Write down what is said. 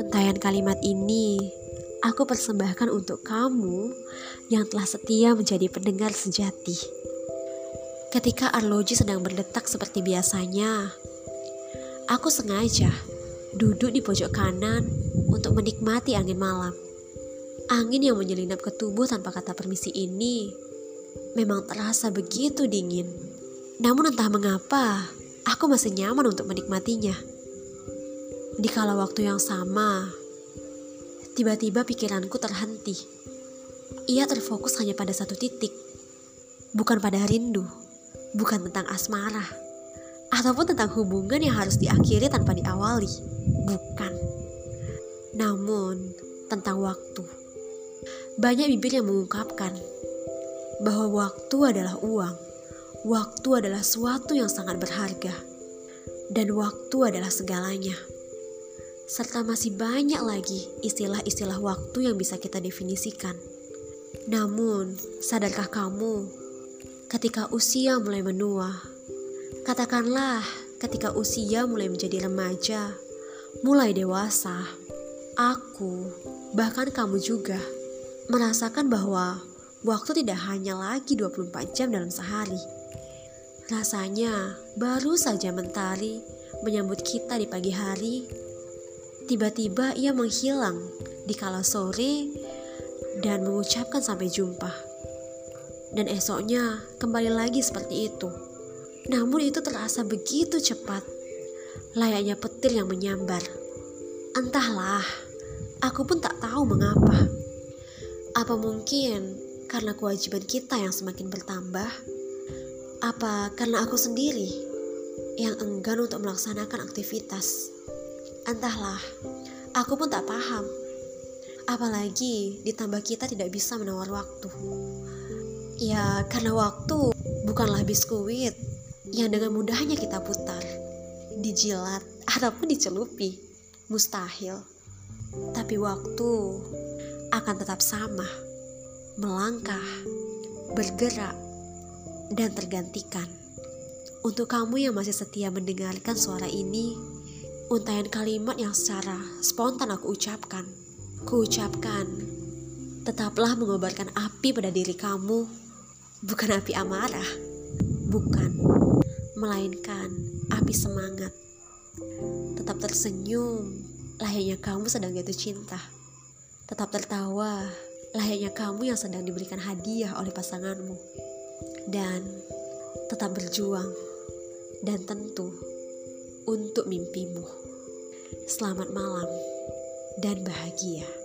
Untayan kalimat ini aku persembahkan untuk kamu yang telah setia menjadi pendengar sejati. Ketika arloji sedang berdetak seperti biasanya, aku sengaja duduk di pojok kanan untuk menikmati angin malam. Angin yang menyelinap ke tubuh tanpa kata permisi ini memang terasa begitu dingin. Namun entah mengapa, aku masih nyaman untuk menikmatinya. Di kala waktu yang sama, Tiba-tiba pikiranku terhenti. Ia terfokus hanya pada satu titik. Bukan pada rindu, bukan tentang asmara, ataupun tentang hubungan yang harus diakhiri tanpa diawali. Bukan. Namun, tentang waktu. Banyak bibir yang mengungkapkan bahwa waktu adalah uang. Waktu adalah suatu yang sangat berharga. Dan waktu adalah segalanya serta masih banyak lagi istilah-istilah waktu yang bisa kita definisikan. Namun, sadarkah kamu, ketika usia mulai menua, katakanlah ketika usia mulai menjadi remaja, mulai dewasa, aku, bahkan kamu juga, merasakan bahwa waktu tidak hanya lagi 24 jam dalam sehari. Rasanya baru saja mentari menyambut kita di pagi hari Tiba-tiba ia menghilang di kala sore dan mengucapkan sampai jumpa. Dan esoknya kembali lagi seperti itu. Namun itu terasa begitu cepat, layaknya petir yang menyambar. Entahlah, aku pun tak tahu mengapa. Apa mungkin karena kewajiban kita yang semakin bertambah? Apa karena aku sendiri yang enggan untuk melaksanakan aktivitas? Entahlah, aku pun tak paham. Apalagi ditambah kita tidak bisa menawar waktu. Ya, karena waktu bukanlah biskuit yang dengan mudahnya kita putar, dijilat, ataupun dicelupi. Mustahil. Tapi waktu akan tetap sama, melangkah, bergerak, dan tergantikan. Untuk kamu yang masih setia mendengarkan suara ini, Untayan kalimat yang secara spontan aku ucapkan. Kuucapkan, tetaplah mengobarkan api pada diri kamu, bukan api amarah, bukan, melainkan api semangat. Tetap tersenyum, layaknya kamu sedang jatuh cinta. Tetap tertawa, layaknya kamu yang sedang diberikan hadiah oleh pasanganmu. Dan tetap berjuang, dan tentu untuk mimpimu. Selamat malam dan bahagia.